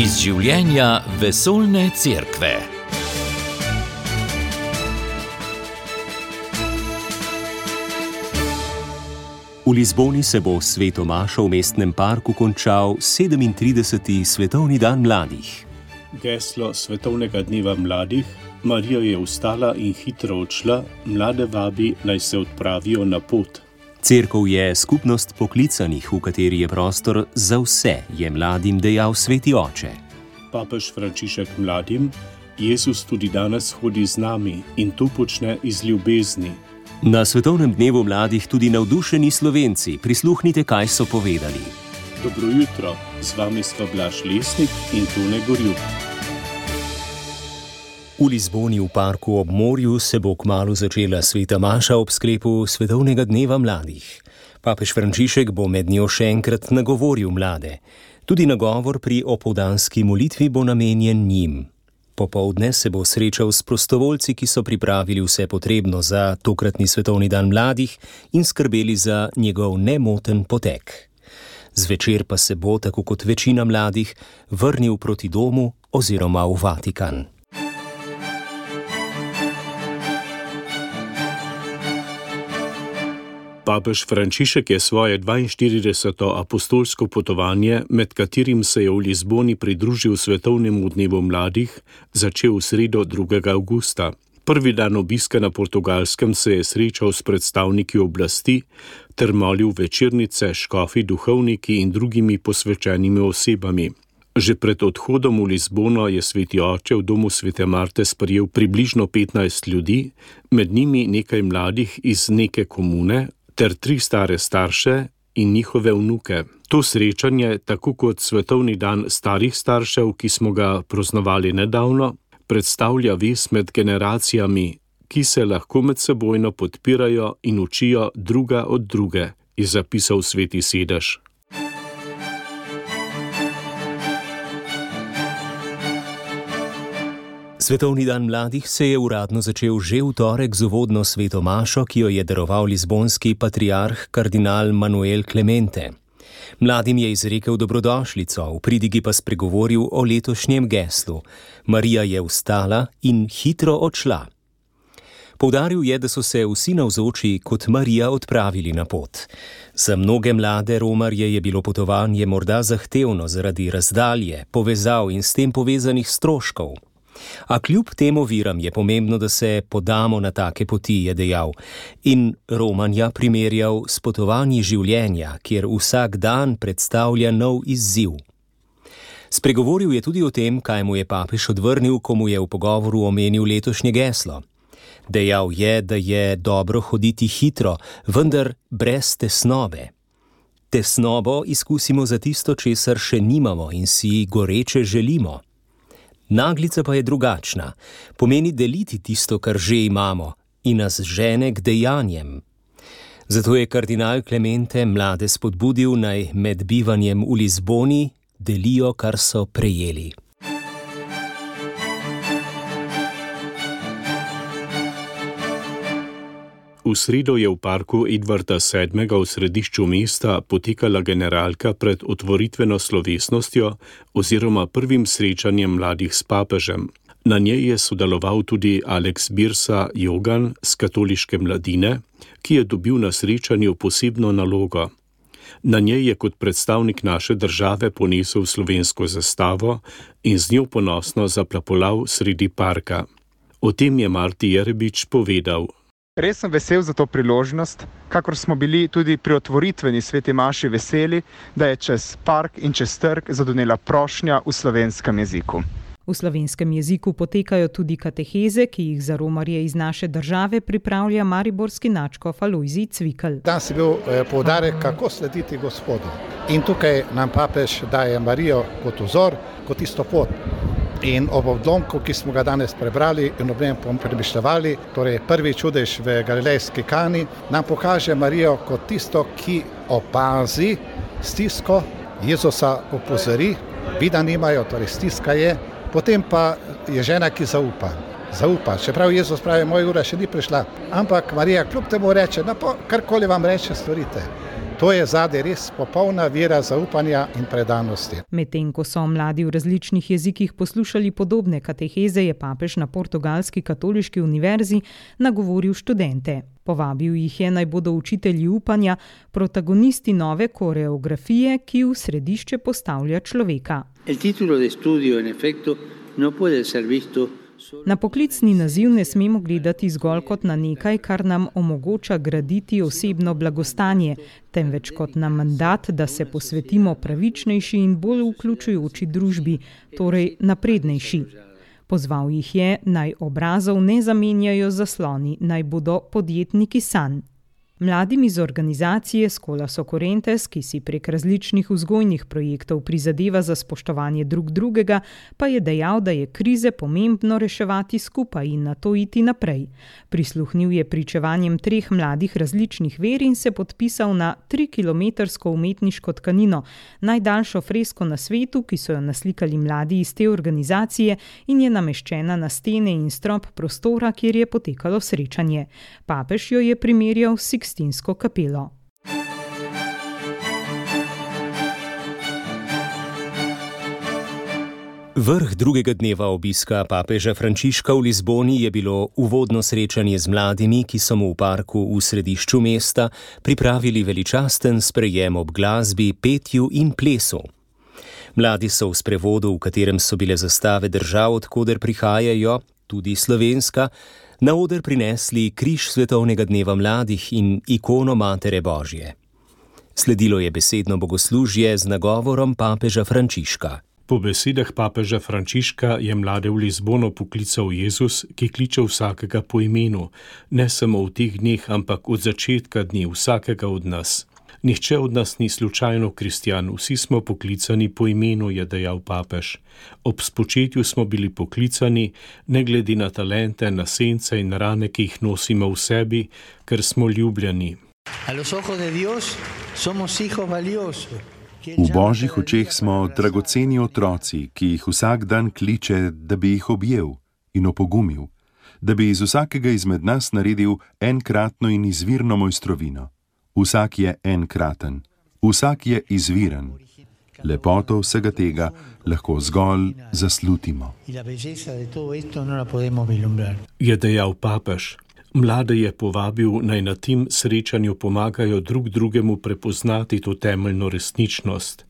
iz življenja vesoljne cerkve. V Lizboni se bo sveto Mašo v mestnem parku končal 37. svetovni dan mladih. Geslo svetovnega dneva mladih: Marija je vstala in hitro odšla, mlade vabi naj se odpravijo na pot. Cerkev je skupnost poklicanih, v kateri je prostor za vse, je mladim dejal sveti oče. Papež Frančišek mladim: Jezus tudi danes hodi z nami in to počne iz ljubezni. Na svetovnem dnevu mladih tudi navdušeni slovenci, prisluhnite, kaj so povedali. Dobro jutro, z vami smo Blaž Lesnik in Tone Gorjuk. V Lizboni v parku ob morju se bo kmalo začela sveta Maša ob sklepu Svetovnega dneva mladih. Papež Frančišek bo med njo še enkrat nagovoril mlade. Tudi nagovor pri opoldanski molitvi bo namenjen njim. Popovdne se bo srečal s prostovoljci, ki so pripravili vse potrebno za tokratni Svetovni dan mladih in skrbeli za njegov nemoten potek. Zvečer pa se bo, tako kot večina mladih, vrnil proti domu oziroma v Vatikan. Papež Frančišek je svoje 42. apostolsko potovanje, med katerim se je v Lizboni pridružil svetovnemu dnevu mladih, začel v sredo 2. augusta. Prvi dan obiska na portugalskem se je srečal s predstavniki oblasti ter molil večernice, škofi, duhovniki in drugimi posvečenimi osebami. Že pred odhodom v Lizbono je sveti oče v domu svete Marte sprejel približno 15 ljudi, med njimi nekaj mladih iz neke komune, ter tri stare starše in njihove vnuke. To srečanje, tako kot Svetovni dan starih staršev, ki smo ga praznovali nedavno, predstavlja ves med generacijami, ki se lahko med sebojno podpirajo in učijo druga od druge, je zapisal sveti sedež. Svetovni dan mladih se je uradno začel že v torek z uvodno sveto Mašo, ki jo je daroval lizbonski patriarh kardinal Manuel Clemente. Mladim je izrekel dobrodošlico, v pridigi pa spregovoril o letošnjem geslu: Marija je vstala in hitro odšla. Poudaril je, da so se vsi navzoči kot Marija odpravili na pot. Za mnoge mlade romarje je bilo potovanje morda zahtevno zaradi razdalje, povezav in s tem povezanih stroškov. A kljub tem oviram je pomembno, da se podamo na take poti, je dejal, in Romanja primerjal s potovanji življenja, kjer vsak dan predstavlja nov izziv. Spregovoril je tudi o tem, kaj mu je papež odvrnil, ko mu je v pogovoru omenil letošnje geslo. Dejal je, da je dobro hoditi hitro, vendar brez tesnobe. Tesnobo izkusimo za tisto, česar še nimamo in si goreče želimo. Naglica pa je drugačna, pomeni deliti tisto, kar že imamo, in nas žene k dejanjem. Zato je kardinal Klemente mlade spodbudil naj med bivanjem v Lizboni delijo, kar so prejeli. V sredo je v parku Edvarda VII. v središču mesta potekala generalka pred otvoritveno slovesnostjo oziroma prvim srečanjem mladih s papežem. Na njej je sodeloval tudi Aleks Birsa Jogan z katoliške mladine, ki je dobil na srečanju posebno nalogo. Na njej je kot predstavnik naše države ponesel slovensko zastavo in z njo ponosno zaplapolal sredi parka. O tem je Marti Jerebič povedal. Res sem vesel za to priložnost, kakor smo bili tudi pri otvoritveni sveti Maši veseli, da je čez park in čez trg zadonela prošnja v slovenskem jeziku. V slovenskem jeziku potekajo tudi kateheze, ki jih za romarje iz naše države pripravlja mariborski načko Falojzi Cvikl. Danes je bil eh, poudarek, kako slediti Gospodu. In tukaj nam papež daje Marijo kot vzor, kot isto pot. In ob odlomku, ki smo ga danes prebrali in ob njem premišljali, torej prvi čudež v Galilejski kani, nam pokaže Marijo kot tisto, ki opazi stisko, Jezusa opozori, vida nimajo, torej stiska je, potem pa je žena, ki zaupa. Zaupa, čeprav Jezus pravi, moja ura še ni prišla. Ampak Marija kljub temu reče, da karkoli vam reče, storite. To je zadaj res popolna vera zaupanja in predanosti. Medtem ko so mladi v različnih jezikih poslušali podobne kateheze, je papež na portugalski katoliški univerzi nagovoril študente. Povabil jih je naj bodo učitelji upanja, protagonisti nove koreografije, ki v središče postavlja človeka. El título de estudio, en efecto, no puede ser visto Na poklicni naziv ne smemo gledati zgolj kot na nekaj, kar nam omogoča graditi osebno blagostanje, temveč kot na mandat, da se posvetimo pravičnejši in bolj vključujoči družbi, torej naprednejši. Pozval jih je, naj obrazov ne zamenjajo zasloni, naj bodo podjetniki sanj. Mladim iz organizacije Skola Sokorentes, ki si prek različnih vzgojnih projektov prizadeva za spoštovanje drug drugega, pa je dejal, da je krize pomembno reševati skupaj in na to iti naprej. Prisluhnil je pričevanjem treh mladih različnih ver in se podpisal na trikilometrsko umetniško tkanino, najdaljšo fresko na svetu, ki so jo naslikali mladi iz te organizacije in je nameščena na stene in strop prostora, kjer je potekalo srečanje. Papež jo je primerjal s Sikstinsko kapelo. Vrh drugega dneva obiska papeža Frančiška v Lizboni je bilo uvodno srečanje z mladimi, ki so mu v parku v središču mesta pripravili veličasten sprejem ob glasbi, petju in plesu. Mladi so v sprevodu, v katerem so bile zastave držav, odkuder prihajajo, tudi slovenska, na oder prinesli križ svetovnega dneva mladih in ikono Matere Božje. Sledilo je besedno bogoslužje z nagovorom papeža Frančiška. Po besedah papeža Frančiška je mlade v Lizbono poklical Jezus, ki kliče vsakega po imenu, ne samo v teh dneh, ampak od začetka dni vsakega od nas. Nihče od nas ni slučajno kristjan, vsi smo poklicani po imenu, je dejal papež. Ob spočetju smo bili poklicani, ne glede na talente, na sence in rane, ki jih nosimo v sebi, ker smo ljubljeni. V božjih očeh smo dragoceni otroci, ki jih vsak dan kliče, da bi jih objel in opogumil, da bi iz vsakega izmed nas naredil enkratno in izvirno mojstrovino. Vsak je enkraten, vsak je izviren. Lepoto vsega tega lahko zgolj zaslutimo. Je dejal papež. Mlade je povabil naj na tem srečanju pomagajo drug drugemu prepoznati to temeljno resničnost.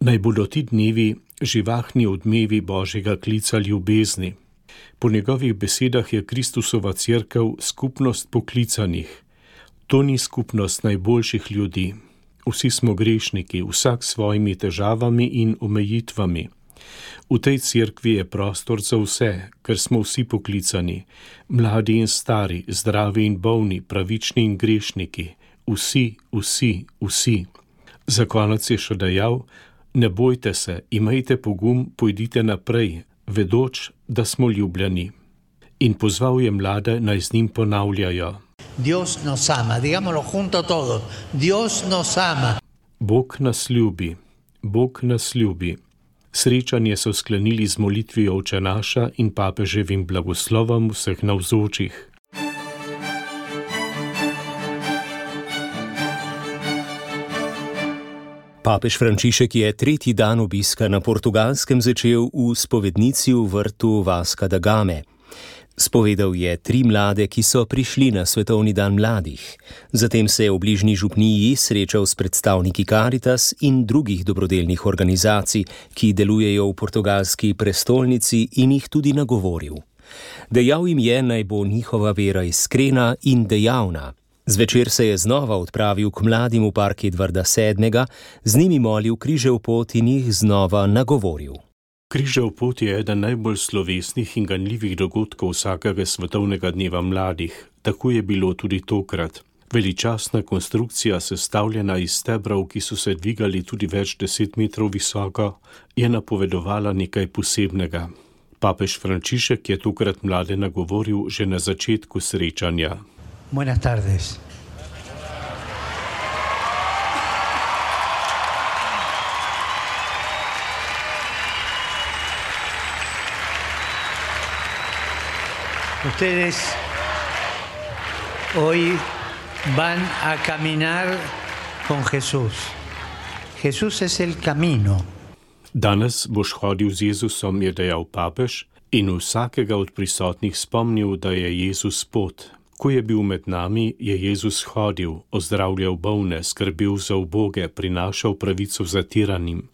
Naj bodo ti dnevi živahni odmevi božjega klica ljubezni. Po njegovih besedah je Kristusova crkva skupnost poklicanih. To ni skupnost najboljših ljudi. Vsi smo grešniki, vsak s svojimi težavami in omejitvami. V tej cerkvi je prostor za vse, ker smo vsi poklicani, mladi in stari, zdravi in bolni, pravični in grešniki, vsi, vsi, vsi. Za konec je še dejal: Ne bojte se, imejte pogum, pojdite naprej, vedoč, da smo ljubljeni. In pozval je mlade naj z njim ponavljajo. Dios nos ama, digámoslo junto todos, Dios nos ama. Bog nas ljubi, Bog nas ljubi. Srečanje so sklenili z molitvijo Oče naša in papeževim blagoslovom vseh navzočih. Papež Frančišek je tretji dan obiska na portugalskem začel v spovednici v vrtu Vaska da Game. Spovedal je tri mlade, ki so prišli na Svetovni dan mladih. Zatem se je v bližnji župniji srečal s predstavniki Caritas in drugih dobrodelnih organizacij, ki delujejo v portugalski prestolnici in jih tudi nagovoril. Dejal jim je, naj bo njihova vera iskrena in dejavna. Zvečer se je znova odpravil k mladim v park Edvarda VII., z njimi molil križev pot in jih znova nagovoril. Križev pot je eden najbolj slovesnih in ganljivih dogodkov vsakega svetovnega dneva mladih. Tako je bilo tudi tokrat. Veličastna konstrukcija, sestavljena iz stebrov, ki so se dvigali tudi več deset metrov visoko, je napovedovala nekaj posebnega. Papež Frančišek je tokrat mlade nagovoril že na začetku srečanja. Buenas tardes. Ustedes hoy van a caminar con Jesús. Jesús es el camino. Danes boš hodil z Jezusom, je dejal papež, in vsakega od prisotnih spomnil, da je Jezus pot. Ko je bil med nami, je Jezus hodil, ozdravljal bolne, skrbel za oboge, prinašal pravico zatiranim.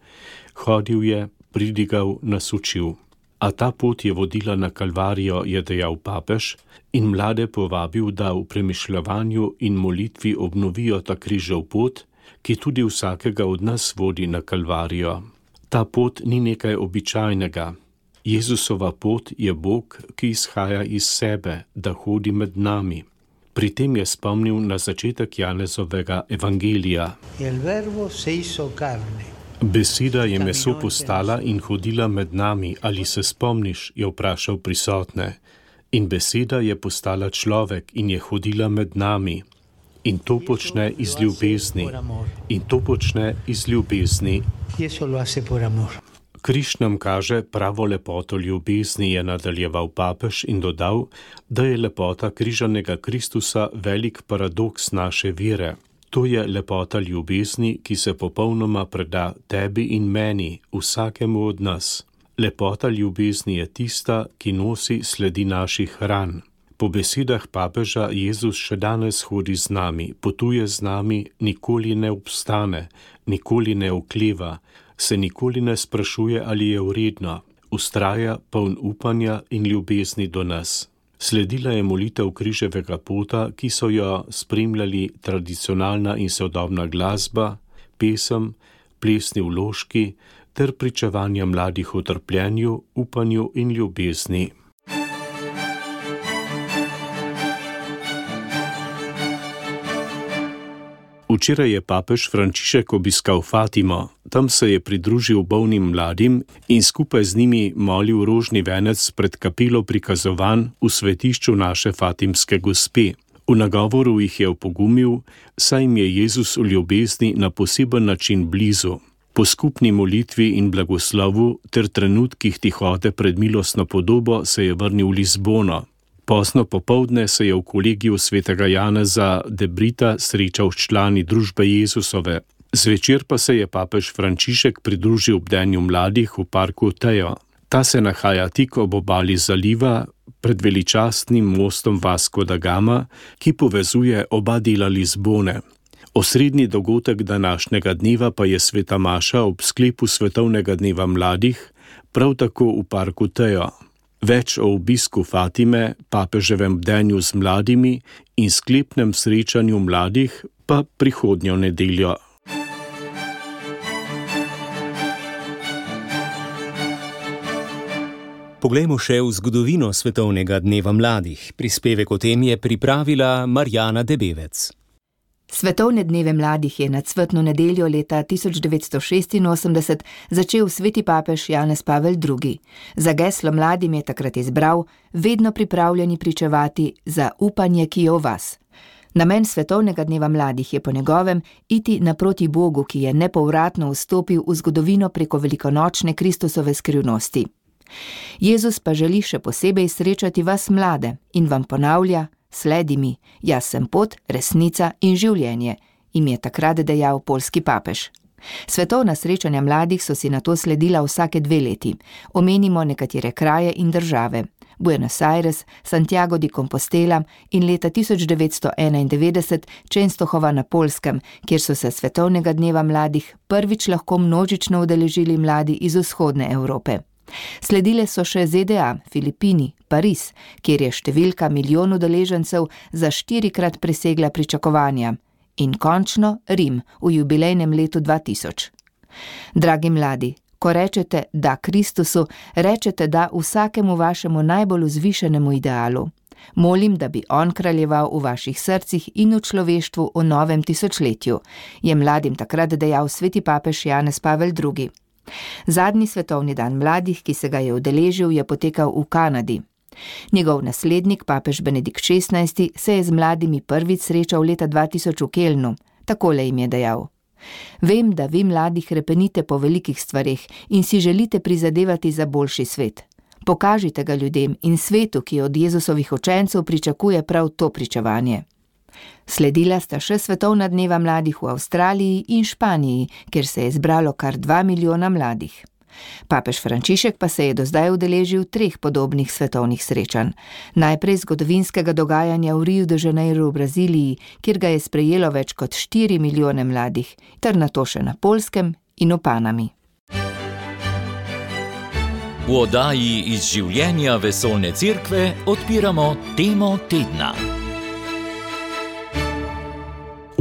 Hodil je, pridigal, nas učil. A ta pot je vodila na Kalvarijo, je dejal papež, in mlade povabil, da v premišljavanju in molitvi obnovijo ta križev pot, ki tudi vsakega od nas vodi na Kalvarijo. Ta pot ni nekaj običajnega. Jezusova pot je Bog, ki izhaja iz sebe, da hodi med nami. Pri tem je spomnil na začetek Janezovega evangelija. Beseda je meso postala in hodila med nami, ali se spomniš, je vprašal prisotne. In beseda je postala človek in je hodila med nami. In to počne iz ljubezni. In to počne iz ljubezni. Križ nam kaže pravo lepoto ljubezni, je nadaljeval papež in dodal, da je lepota križanega Kristusa velik paradoks naše vere. To je lepota ljubezni, ki se popolnoma preda tebi in meni, vsakemu od nas. Lepota ljubezni je tista, ki nosi sledi naših ran. Po besedah papeža Jezus še danes hodi z nami, potuje z nami, nikoli ne obstane, nikoli ne okleva, se nikoli ne sprašuje, ali je uredno, ustraja poln upanja in ljubezni do nas. Sledila je molitev križevega pota, ki so jo spremljali tradicionalna in sodobna glasba, pesem, plesni vložki ter pričevanja mladih o trpljenju, upanju in ljubezni. Včeraj je papež Frančišek obiskal Fatimo, tam se je pridružil bolnim mladim in skupaj z njimi molil rožni venec pred kapelo prikazovan v svetišču naše Fatimske gospe. V nagovoru jih je opogumil, saj jim je Jezus v ljubezni na poseben način blizu. Po skupni molitvi in blagoslovu ter trenutkih tihote pred milostno podobo se je vrnil v Lizbono. Posno popovdne se je v kolegiju svetega Janeza Debrita srečal s člani družbe Jezusove. Zvečer pa se je papež Frančišek pridružil obdenju mladih v parku Tejo. Ta se nahaja tik ob obali zaliva pred veličastnim mostom Vasco da Gama, ki povezuje oba dela Lizbone. Osrednji dogodek današnjega dneva pa je sveta Maša ob sklepu svetovnega dneva mladih, prav tako v parku Tejo. Več o obisku Fatime, papeževem bdenju z mladimi in sklepnem srečanju mladih pa prihodnjo nedeljo. Poglejmo še v zgodovino svetovnega dneva mladih. Prispevek o tem je pripravila Marjana Debevec. Svetovne dneve mladih je na cvetno nedeljo leta 1986 začel sveti papež Janez Pavel II. Za geslo mladim je takrat izbral: Vedno pripravljeni pričevati za upanje, ki je v vas. Namen svetovnega dneva mladih je po njegovem iti naproti Bogu, ki je nepovratno vstopil v zgodovino preko velikonočne Kristusove skrivnosti. Jezus pa želi še posebej srečati vas mlade in vam ponavlja: Sledi mi, jaz sem pot, resnica in življenje, jim je takrat dejal polski papež. Svetovna srečanja mladih so si na to sledila vsake dve leti. Omenimo nekatere kraje in države: Buenos Aires, Santiago di Compostela in leta 1991 Čenstohova na Polskem, kjer so se svetovnega dneva mladih prvič lahko množično udeležili mladi iz vzhodne Evrope. Sledile so še ZDA, Filipini, Pariz, kjer je številka milijon udeležencev za štirikrat presegla pričakovanja, in končno Rim v jubilejnem letu 2000. Dragi mladi, ko rečete da Kristusu, rečete da vsakemu vašemu najbolj vzvišenemu idealu. Molim, da bi on kraljeval v vaših srcih in v človeštvu v novem tisočletju, je mladim takrat dejal sveti papež Janez Pavel II. Zadnji svetovni dan mladih, ki se ga je udeležil, je potekal v Kanadi. Njegov naslednik, papež Benedikt XVI, se je z mladimi prvič srečal leta 2000 v Kelnu. Takole jim je dejal: Vem, da vi mladih repenite po velikih stvarih in si želite prizadevati za boljši svet. Pokažite ga ljudem in svetu, ki od Jezusovih učencev pričakuje prav to pričevanje. Sledila sta še svetovna dneva mladih v Avstraliji in Španiji, kjer se je zbralo kar 2 milijona mladih. Papež Frančišek pa se je do zdaj udeležil treh podobnih svetovnih srečanj. Najprej zgodovinskega dogajanja v Rio de Janeiro v Braziliji, kjer ga je sprejelo več kot 4 milijone mladih, ter na to še na Polskem in v Panami. V oddaji iz življenja vesolne cerkve odpiramo temo tedna.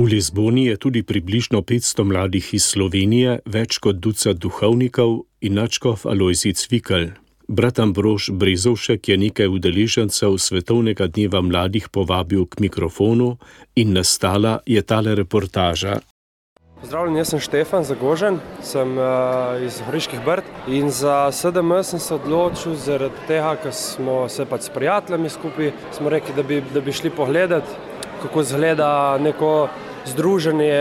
V Lizboni je tudi približno 500 mladih iz Slovenije, več kot ducat duhovnikov in načkov Alojzi Cvikl. Brat Ambrož Brezovšek je nekaj udeležencev Svetovnega dneva mladih povabil k mikrofonu in nastala je tale reportaža. Pozdravljen, jaz sem Štefan Zagožen, sem uh, iz Horiških brd in za let sem se odločil zaradi tega, ker smo se pač s prijatelji skupaj, smo rekli, da bi, da bi šli pogledat, kako izgleda neko združenje,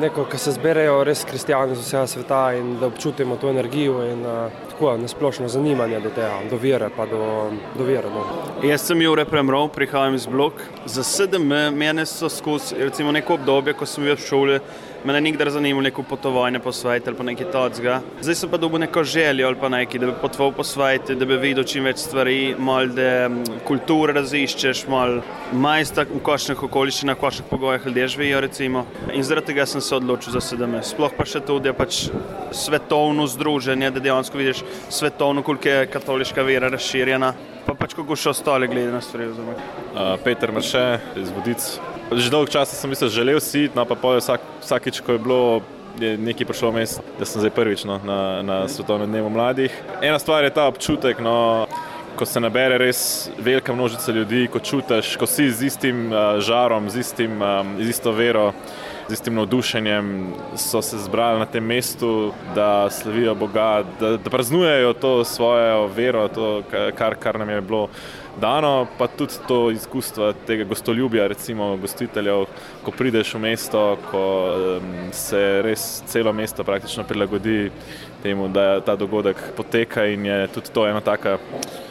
neko, ki se zberejo res kristijani z vsega sveta in da občutimo to energijo in uh, tako nasplošno zanimanje do tega, do vere do, do vere. No. Jaz sem Jure Premrov, prihajam iz blok. Za sedem mesecev so skozi neko obdobje, ko sem bil v šoli, me je nikdar zanimalo neko potovanje po svetu ali pa nekaj tocga. Zdaj sem pa dobil neko željo ali pa nekaj, da bi potoval po svetu, da bi videl čim več stvari, mal da kulture raziščeš, mal majsta v kakšnih okoliščinah, v kakšnih pogojih ljudje živijo recimo. In zaradi tega sem se odločil za sedem. Sploh pa še to, da je pač svetovno združenje, da dejansko vidiš svetovno, koliko je katoliška vera razširjena. Pa pač kako še ostale glede na stvari. Uh, Peter Mrše iz Vodic. Že dolgo časa sem mislil, želel si, no pa pojjo vsak, vsakič, ko je bilo je nekaj prišlo vmes, da sem zdaj prvič no, na, na svetovnem dnevu mladih. Ena stvar je ta občutek, no, ko se nabere res velika množica ljudi, ko čutiš, ko si z istim uh, žarom, z, istim, um, z isto vero, z istim navdušenjem, so se zbrali na tem mestu, da slavijo Boga, da, da praznujejo to svojo vero, to, kar, kar nam je bilo dano, pa tudi to izkustvo tega gostoljubja, recimo gostiteljev, ko prideš v mesto, ko um, se res celo mesto praktično prilagodi temu, da ta dogodek poteka in je tudi to ena taka,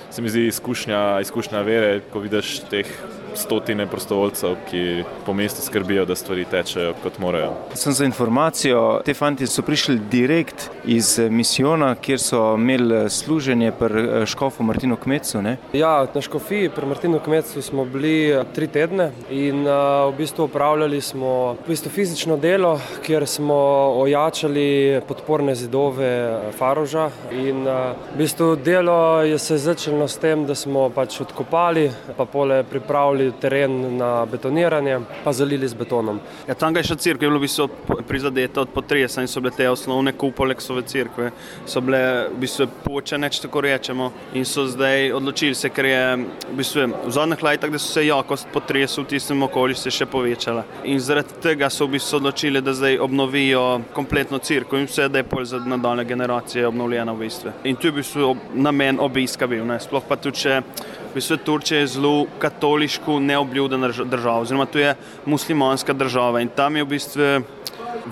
se mi zdi, izkušnja, izkušnja vere, ko vidiš teh stotine prostovoljcev, ki po mestu skrbijo, da stvari tečejo kot morajo. Sem za informacijo, te fanti so prišli direkt iz misijona, kjer so imeli služenje pri Škofu Martinu Kmecu. Ne? Ja, na Škofiji pri Martinu Kmecu smo bili tri tedne in v bistvu upravljali smo v bistvu fizično delo, kjer smo ojačali podporne zidove Faroža in v bistvu delo je se začelo s tem, da smo pač odkopali, pa pole pripravili teren na betoniranje, pa zalili z betonom. Ja, tam je še crkva, bilo v bistvu prizadeta od potresa in so bile te osnovne kupole, ki so v crkve, so bile v bistvu počene, če tako rečemo, in so zdaj odločili se, ker je v, bistvu, v zadnjih letih, da so se jakost potresov v tistem okolišu še povečala. In zaradi tega so v bistvu odločili, da zdaj obnovijo kompletno crkvo in vse, da je pol za nadaljne generacije obnovljena v bistvu. In tu je bistvu namen obiska bil, ne? sploh pa tudi, če v bistvu Turčija je zelo katoliško neobljudena država, oziroma to je muslimanska država in tam je v bistvu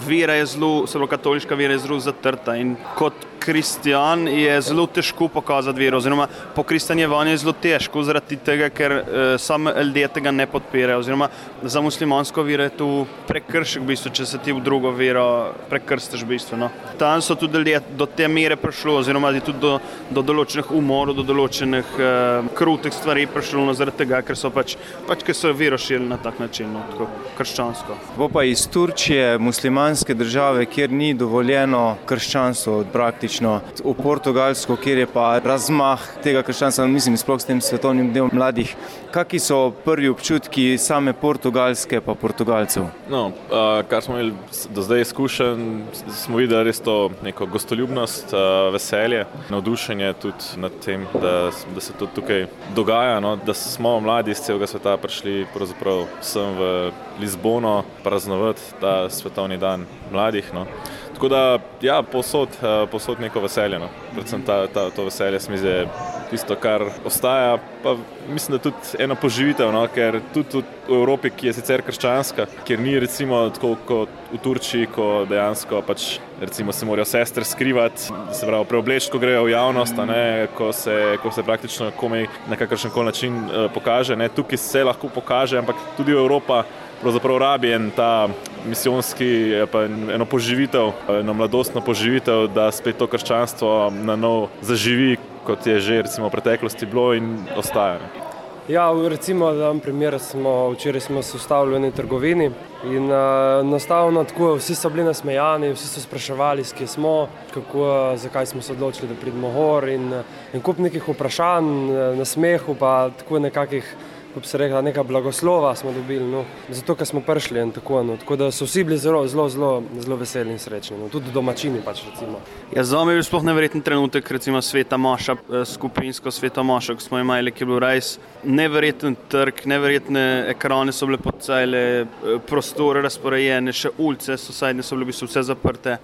vera je zelo, zelo katoliška vera je zelo zatrta in kot kristijan je zelo težko pokazati vero, oziroma po kristijanjevanju je zelo težko zaradi tega, ker eh, sami ljudje tega ne podpirajo, oziroma za muslimansko vero je to prekršek, v bistvu, če se ti v drugo vero prekrstiš. V bistvu, no. Tam so tudi ljudje do te mere prišli, oziroma tudi do, do določenih umorov, do določenih eh, krutih stvari prišli, no, zaradi tega, ker so pač, pač ker so vero širili na tak način, no, tako krščansko. Bo pa iz Turčije, muslimanske države, kjer ni dovoljeno krščanstvo praktično v Portugalsko, kjer je pa razmah tega krščanstva, mislim, sploh s tem svetovnim dnevom mladih. Kakšni so prvi občutki same portugalske pa portugalcev? No, kar smo imeli do zdaj izkušen, smo videli res to neko gostoljubnost, veselje, navdušenje tudi nad tem, da, da se to tukaj dogaja, no, da smo mladi iz celega sveta prišli sem v Lizbono praznovati ta svetovni dan mladih. No. Tako da, ja, posod, posod neko veselje. No. Predvsem ta, ta, to veselje se mi zdi tisto, kar ostaja. Pa mislim, da tudi eno poživitev, no, ker tudi v Evropi, ki je sicer krščanska, kjer ni recimo tako kot v Turčiji, ko dejansko pač, recimo, se morajo sestre skrivati, se pravi, preobleči, ko grejo v javnost, ne, ko, se, ko se praktično komaj na kakršen koli način uh, pokaže. Ne. Tukaj se lahko pokaže, ampak tudi Evropa pravzaprav rabi en ta misijonski, pa eno poživitev, eno mladostno poživitev, da spet to krščanstvo na novo zaživi, kot je že recimo v preteklosti bilo in ostaja. Ja, recimo, da vam primer, smo, včeraj smo se ustavili v eni trgovini in uh, enostavno tako, vsi so bili nasmejani, vsi so spraševali, kje smo, kako, zakaj smo se odločili, da pridemo gor in, in kup nekih vprašanj, na smehu pa tako nekakih kot se reče, neka blagoslova smo dobili, no, zato ker smo prišli in tako. No, tako da so vsi bili zelo, zelo, zelo, zelo veseli in srečni, no, tudi domačini. Pač, ja, za me je bil sploh neverjeten trenutek, recimo sveta Maša, eh, skupinsko sveta Maša, ko smo imeli, ki je bil res neverjeten trg, neverjetne ekrane so bile podcele, eh, prostore razporejene, še ulice so, so bile vse zaprte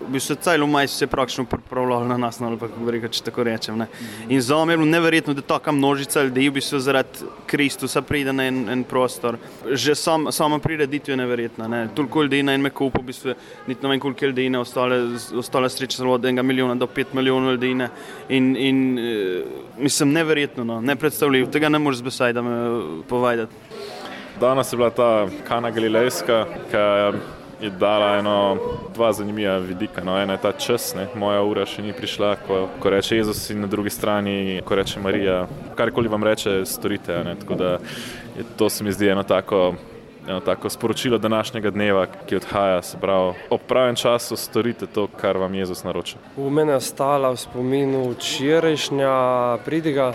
v bistvu celo maj se je praktično pripravljalo na nas, no, ali pa kako reka, če tako rečem. Ne. In za me je bilo neverjetno, da taka množica ljudi v bistvu zaradi Kristusa pride na en, en prostor. Že sam, sama prireditev je neverjetna. Ne. Toliko ljudi na enem kupu, v bistvu niti ne vem koliko ljudi, ne ostale, ostale sreče zelo od enega milijona do pet milijonov ljudi. Ne. In, in mislim, neverjetno, no. ne predstavljivo, tega ne moreš z besedami povedati. Danes je bila ta Kana Galilejska, ki je dala eno, dva zanimiva vidika. No. Ena je ta čas, ne. moja ura še ni prišla, ko, ko reče Jezus, in na drugi strani, ko reče Marija, karkoli vam reče, storite. Je, to se mi zdi eno tako. Eno tako sporočilo današnjega dneva, ki odhaja, se pravi, ob pravem času storite to, kar vam Jezus naroča. V meni je ostala v spominu včerajšnja pridiga,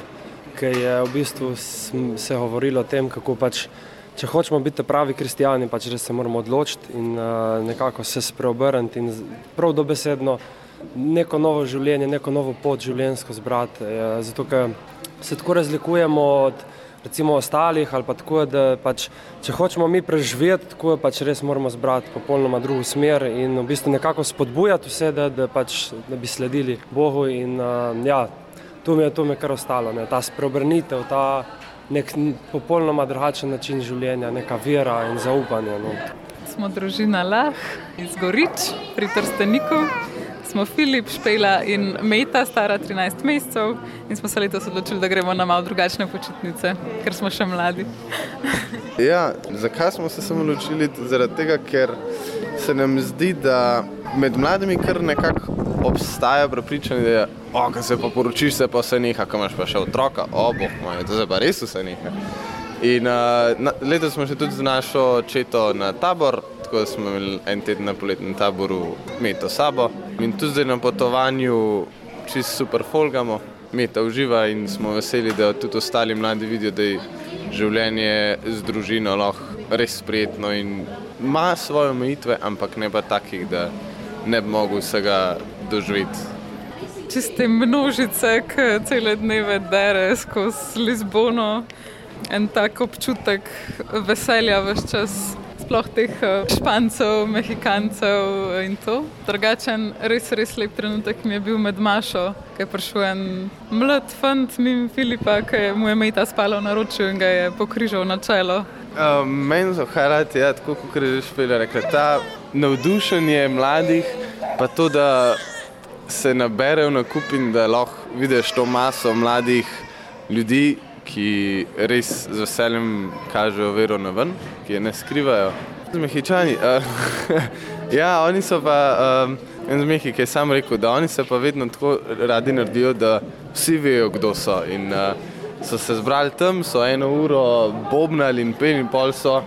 ki je v bistvu se govorilo o tem, kako pač če hočemo biti pravi kristijani, pač res se moramo odločiti in uh, nekako se spreobrniti in prav dobesedno neko novo življenje, neko novo pot življenjsko zbrati. Uh, zato, ker se tako razlikujemo od recimo ostalih ali pa tako, da pač, če hočemo mi preživeti, tako pač res moramo zbrati popolnoma drugo smer in v bistvu nekako spodbujati vse, da, da, pač, da bi sledili Bogu in uh, ja, to mi je, to mi je kar ostalo, ne, ta spreobrnitev, ta nek popolnoma drugačen način življenja, neka vera in zaupanje. No. Smo družina Lah iz Gorič pri Trsteniku. Smo Filip, Špela in Meta, stara 13 mesecev, in smo se letos odločili, da gremo na malo drugačne počitnice, ker smo še mladi. ja, zakaj smo se samo odločili? Zaradi tega, ker se nam zdi, da med mladimi kar nekako obstaja prepričanje, da je, oh, ko se pa poročiš, se pa vse neha, ko imaš pa še otroka, oh, boh moj, to se pa res vse neha. In uh, letos smo še tudi z našo četo na tabor, tako da smo imeli en teden na poletnem taboru meto sabo. In tudi zdaj na potovanju čisto super folgamo, meta uživa in smo veseli, da tudi ostali mladi vidijo, da je življenje z družino lahko res prijetno in ima svoje omejitve, ampak ne pa takih, da ne bi mogel vsega doživeti. Čiste množice, ki cele dneve dere skozi Lizbono, en tak občutek veselja vse čas. Sploh teh eh, špancev, mehikancev in to. Drugačen, res, res lep trenutek mi je bil med Mašo, ki je prišel en mlad fant, mimo Filipa, ki mu je meta spalo na ročju in ga je pokrižal na čelo. Uh, meni so hajati, ja, tako kot je že špela rekla, ta navdušenje mladih, pa to, da se naberejo na kup in da lahko vidiš to maso mladih ljudi, ki res z veseljem kažejo vero na ven, ki je ne skrivajo. Zmehičani. Uh, ja, oni so pa um, en zmehi, ki je sam rekel, da oni se pa vedno tako radi naredijo, da vsi vejo, kdo so. In uh, so se zbrali tam, so eno uro bobnali in peli in pol so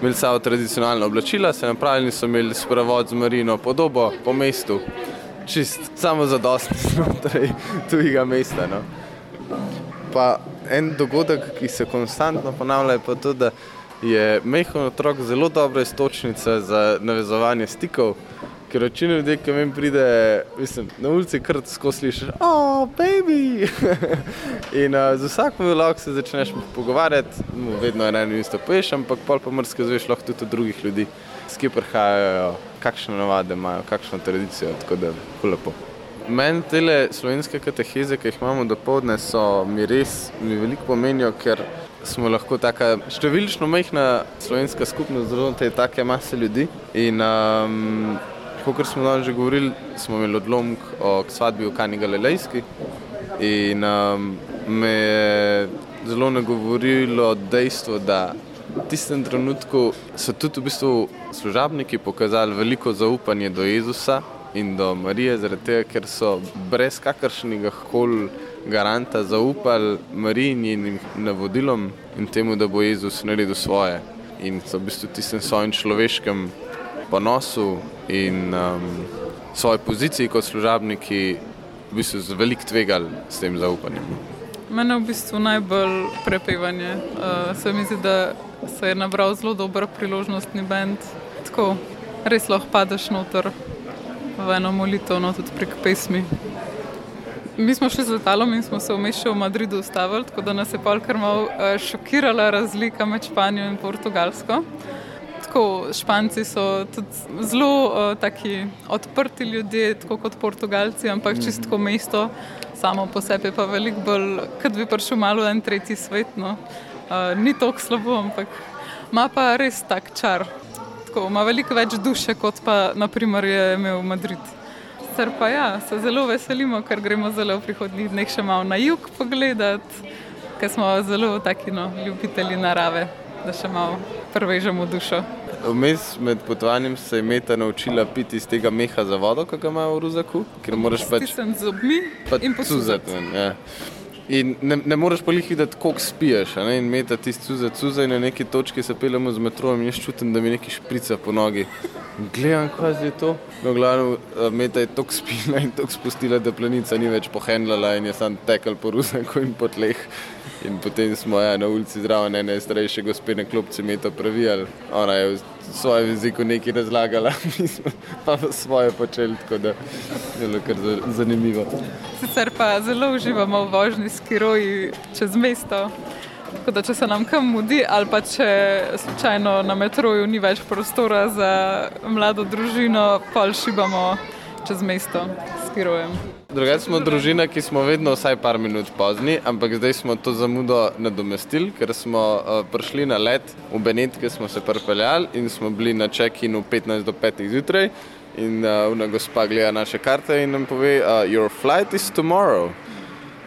imeli samo tradicionalna oblačila, se napravili so imeli spravod z marino podobo po mestu čist samo za dosti znotraj tujega mesta. No. Pa en dogodek, ki se konstantno ponavlja, je pa to, da je mehko otrok zelo dobra istočnica za navezovanje stikov. Ker večina ljudi, ki mi pride mislim, na ulici, kar tako slišiš, oh, baby. in uh, z vsakom vlogom se začneš pogovarjati, no, vedno je eno isto poješ, ampak pol pa mrzke zveš lahko tudi od drugih ljudi, s ki prihajajo kakšne navade imajo, kakšno tradicijo. Tako da je lepo. Meni te slovenske kateheze, ki jih imamo do povdne, so mi res mi veliko pomenijo, ker smo lahko tako številčno majhna slovenska skupnost, zelo te take mase ljudi. In um, kot smo danes že govorili, smo imeli odlomek o svadbi v Kani Galilejski. In um, me je zelo nagovorilo dejstvo, da v tistem trenutku so tudi v bistvu služabniki pokazali veliko zaupanje do Jezusa in do Marije, zaradi tega, ker so brez kakršnega koli garanta zaupali Mariji in njenim navodilom in temu, da bo Jezus naredil svoje. In so v bistvu tistem svojim človeškem ponosu in um, svoji poziciji kot služabniki v bistvu z velik tvegali s tem zaupanjem. Mene v bistvu najbolj prepevanje. Uh, se mi zdi, da se je nabral zelo dober priložnostni bend. Tako res lahko padeš noter v eno molitev, no tudi prek pesmi. Mi smo šli z letalom in smo se vmes v Madridu ustavili, tako da nas je polkar malo uh, šokirala razlika med Španijo in Portugalsko. Tako, Španci so tudi zelo uh, odprti ljudje, tako kot Portugalci, ampak čisto mesto samo po sebi pa veliko bolj, kot bi prišel malo en tretji svet. No. Uh, ni tako slabo, ampak ima pa res tak čar. Tako, ima veliko več duše, kot pa naprimer je imel Madrid. Sicer pa ja, se zelo veselimo, ker gremo zelo v prihodnjih dneh še malo na jug pogledat, ker smo zelo taki no, ljubitelji narave, da še malo prevežemo dušo. Vmes med potovanjem se je Meta naučila piti iz tega meha za vodo, ki ga ima v Ruzaku. Ker moraš pač. Stisnem z zobmi in posuzati. Ja. In ne, ne moreš pa jih videti, koliko spiješ. In meta tisti suze, suze in na neki točki se peljemo z metrojem in jaz čutim, da mi nekaj šprica po nogi. Gledam, kaj je to. No, glavno, meta je tok spila in tok spustila, da planica ni več pohendlala in je sam tekel po ruzaku in po tleh. In potem smo ja, na ulici zraven ene starejše gospene klopce meta pravijali. Ona je v svojem jeziku nekaj razlagala, mi smo pa svoje počeli, tako da je bilo kar zanimivo. Sicer pa zelo uživamo v vožnji s kiroji čez mesto. Tako da, če se nam kam mudi, ali pa če slučajno na metroju ni več prostora za mlado družino, pa šibamo čez mesto s kirojem. Drugače smo družina, ki smo vedno vsaj par minut pozni, ampak zdaj smo to zamudo nadomestili, ker smo uh, prišli na let v Benetke, smo se pripeljali in smo bili na check-inu 15 do 5 zjutraj. In uh, una gospa gleda naše karte in nam pove, uh, your flight is tomorrow.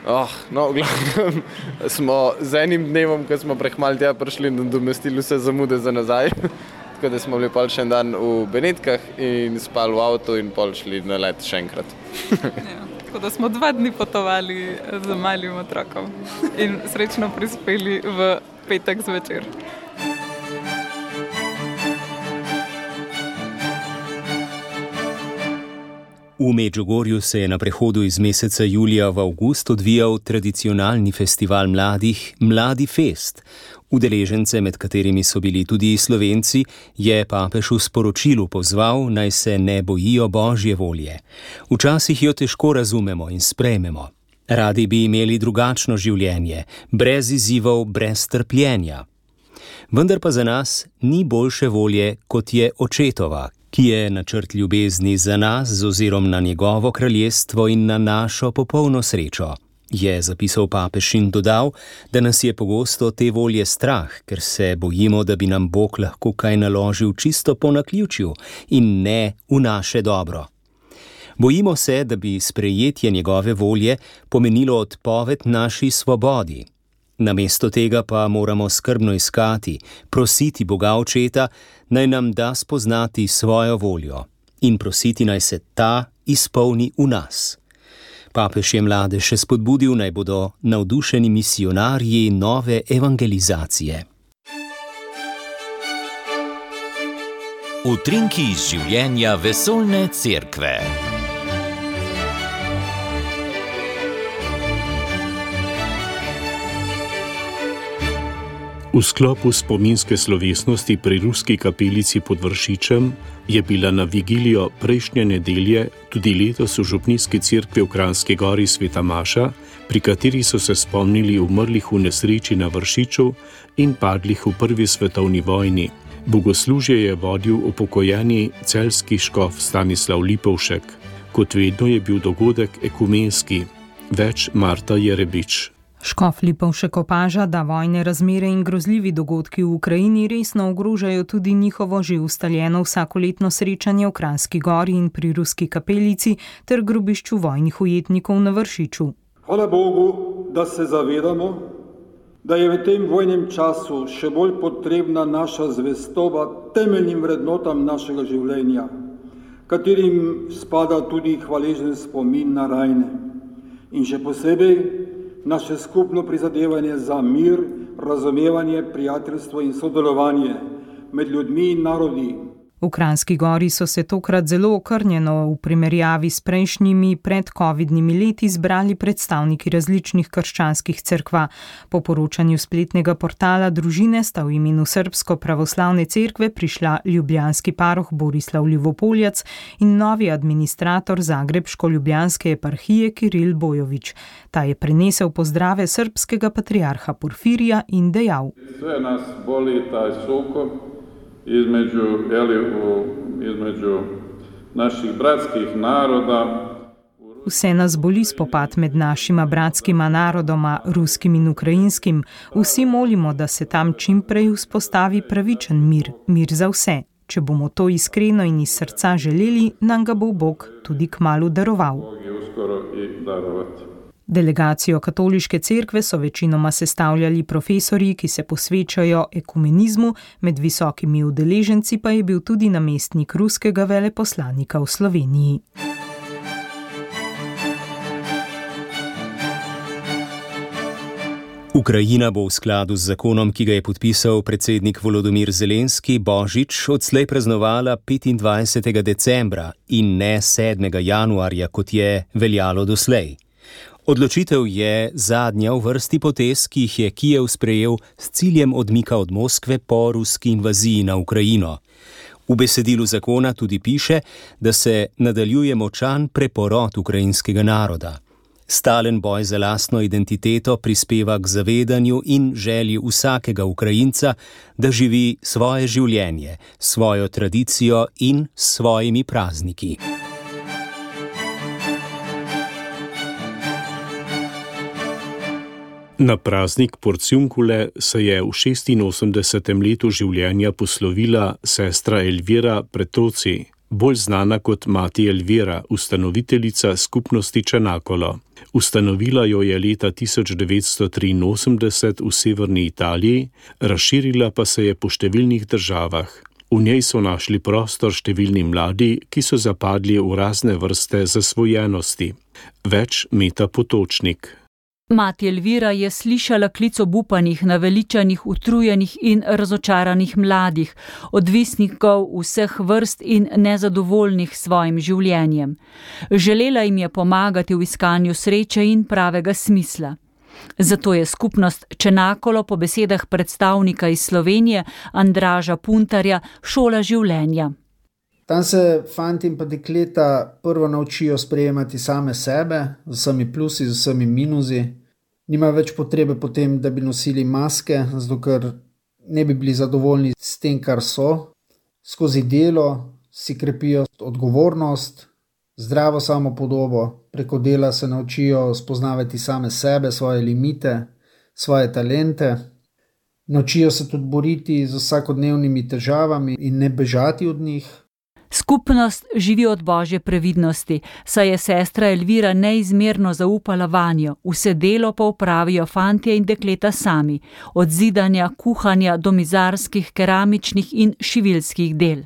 Oh, no, glavnem, smo z enim dnevom, ko smo prehmali tja prišli, nadomestili vse zamude za nazaj. Tako da smo bili pol še en dan v Benetkah in spali v avtu in pol šli na let še enkrat. ja. Tako da smo dva dni potovali z malim otrokom in srečno prispeli v petek zvečer. V Međugorju se je na prehodu iz meseca julija v avgust odvijal tradicionalni festival mladih Mladi Fest. Udeležence, med katerimi so bili tudi slovenci, je papež v sporočilu pozval, naj se ne bojijo božje volje. Včasih jo težko razumemo in sprejmemo. Radi bi imeli drugačno življenje, brez izzivov, brez trpljenja. Vendar pa za nas ni boljše volje, kot je očetova, ki je načrt ljubezni za nas z ozirom na njegovo kraljestvo in na našo popolno srečo. Je zapisal papež in dodal, da nas je pogosto te volje strah, ker se bojimo, da bi nam Bog lahko kaj naložil čisto po naključju in ne v naše dobro. Bojimo se, da bi sprejetje njegove volje pomenilo odpoved naši svobodi. Namesto tega pa moramo skrbno iskati, prositi Boga očeta, naj nam da spoznati svojo voljo in prositi naj se ta izpolni v nas. Papež je mlade še spodbudil, naj bodo navdušeni misionarji nove evangelizacije. Utrinki iz življenja vesoljne cerkve. V sklopu spominske slovesnosti pri ruski kapelici pod Vršičem je bila na vigilijo prejšnje nedelje tudi letos v Župnijski cerkvi v Kranski gori Sveta Maša, pri kateri so se spomnili umrlih v nesreči na Vršiču in padlih v prvi svetovni vojni. Bogoslužje je vodil upokojeni celski škof Stanislav Lipovšek. Kot vedno je bil dogodek ekumenski, več Marta Jerebič. Škof Lipovšek opaža, da vojne razmere in grozljivi dogodki v Ukrajini resno ogrožajo tudi njihovo že ustaljeno vsakoletno srečanje v Kranski gori in pri ruski kapelici ter grobišču vojnih ujetnikov na Vršiču. Hvala Bogu, da se zavedamo, da je v tem vojnem času še bolj potrebna naša zvestoba temeljnim vrednotam našega življenja, katerim spada tudi hvaležen spomin na rajne in še posebej naše skupno prizadevanje za mir, razumevanje, prijateljstvo in sodelovanje med ljudmi in narodi. V Kranski gori so se tokrat zelo okrnjeno v primerjavi s prejšnjimi predcovidnimi leti zbrali predstavniki različnih krščanskih cerkva. Po poročanju spletnega portala družine sta v imenu Srpsko pravoslavne cerkve prišla ljubljanski paroh Borislav Ljubopoljac in novi administrator Zagrebško-ljubljanske eparhije Kiril Bojovič. Ta je prenesel pozdrave srpskega patriarha Porfirija in dejal: Vse nas boli ta sukob između, jeli, u, između naših bratskih naroda. Vse nas boli spopad med našima bratskima narodoma, ruskim in ukrajinskim. Vsi molimo, da se tam čim prej vzpostavi pravičen mir, mir za vse. Če bomo to iskreno in iz srca želeli, nam ga bo Bog tudi k malu daroval. Bog je uskoro i darovati. Delegacijo katoliške cerkve so večinoma sestavljali profesori, ki se posvečajo ekumenizmu, med visokimi udeleženci pa je bil tudi namestnik ruskega veleposlanika v Sloveniji. Ukrajina bo v skladu z zakonom, ki ga je podpisal predsednik Volodymyr Zelenski, Božič odslej praznovala 25. decembra in ne 7. januarja, kot je veljalo doslej. Odločitev je zadnja v vrsti potez, ki jih je Kijev sprejel s ciljem odmika od Moskve po ruski invaziji na Ukrajino. V besedilu zakona tudi piše, da se nadaljuje močan preporod ukrajinskega naroda. Stalen boj za lastno identiteto prispeva k zavedanju in želji vsakega Ukrajinca, da živi svoje življenje, svojo tradicijo in svojimi prazniki. Na praznik Porciunkule se je v 86. letu življenja poslovila sestra Elvira Pretoci, bolj znana kot mati Elvira, ustanoviteljica skupnosti Čenakolo. Ustanovila jo je leta 1983 v severni Italiji, razširila pa se je po številnih državah. V njej so našli prostor številni mladi, ki so zapadli v razne vrste zasvojenosti. Več meta potočnik. Mati Elvira je slišala klic obupanih, naveličanih, utrujenih in razočaranih mladih, odvisnikov vseh vrst in nezadovoljnih s svojim življenjem. Želela jim je pomagati v iskanju sreče in pravega smisla. Zato je skupnost Čenakolo po besedah predstavnika iz Slovenije Andraža Puntarja šola življenja. Tam se fanti in pa dekleta prvo naučijo sprejemati same sebe, z vsemi plusi, z vsemi minusi, nimajo več potrebe potem, da bi nosili maske, zato ker ne bi bili zadovoljni s tem, kar so. Skozi delo si krepijo odgovornost, zdravo samo podobo, preko dela se naučijo spoznavati same sebe, svoje limite, svoje talente. Naučijo se tudi boriti z vsakodnevnimi težavami in ne bežati od njih. Skupnost živi od božje previdnosti, saj je sestra Elvira neizmerno zaupala vanjo, vse delo pa upravijo fantje in dekleta sami, od zidanja, kuhanja do mizarskih, keramičnih in šivilskih del.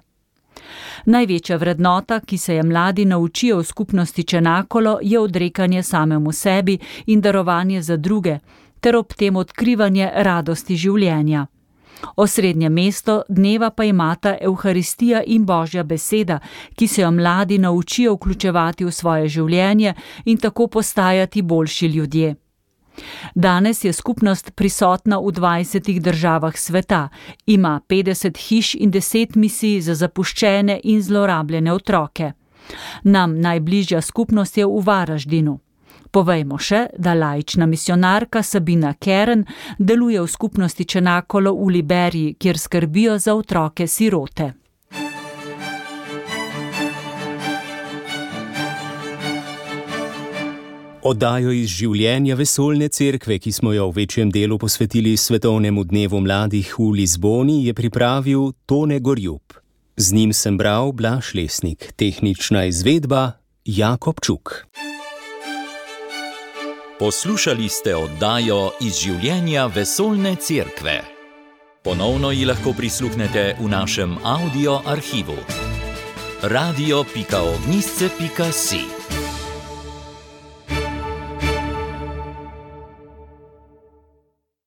Največja vrednota, ki se je mladi naučijo v skupnosti Čenakolo, je odrekanje samemu sebi in darovanje za druge, ter ob tem odkrivanje radosti življenja. Osrednje mesto dneva pa imata Euharistija in Božja beseda, ki se jo mladi naučijo vključevati v svoje življenje in tako postajati boljši ljudje. Danes je skupnost prisotna v 20 državah sveta, ima 50 hiš in 10 misij za zapuščene in zlorabljene otroke. Nam najbližja skupnost je v Varaždinu. Povejmo še, da laična misionarka Sabina Keren deluje v skupnosti Čenakolo v Liberiji, kjer skrbijo za otroke sirote. Oddajo iz življenja vesoljne cerkve, ki smo jo v večjem delu posvetili Svetovnemu dnevu mladih v Lizboni, je pripravil Tone Gorjub. Z njim sem bral Blaž Lesnik, tehnična izvedba Jakob Čuk. Poslušali ste oddajo iz življenja vesoljne cerkve. Ponovno ji lahko prisluhnete v našem audio arhivu. radio.ognisce.si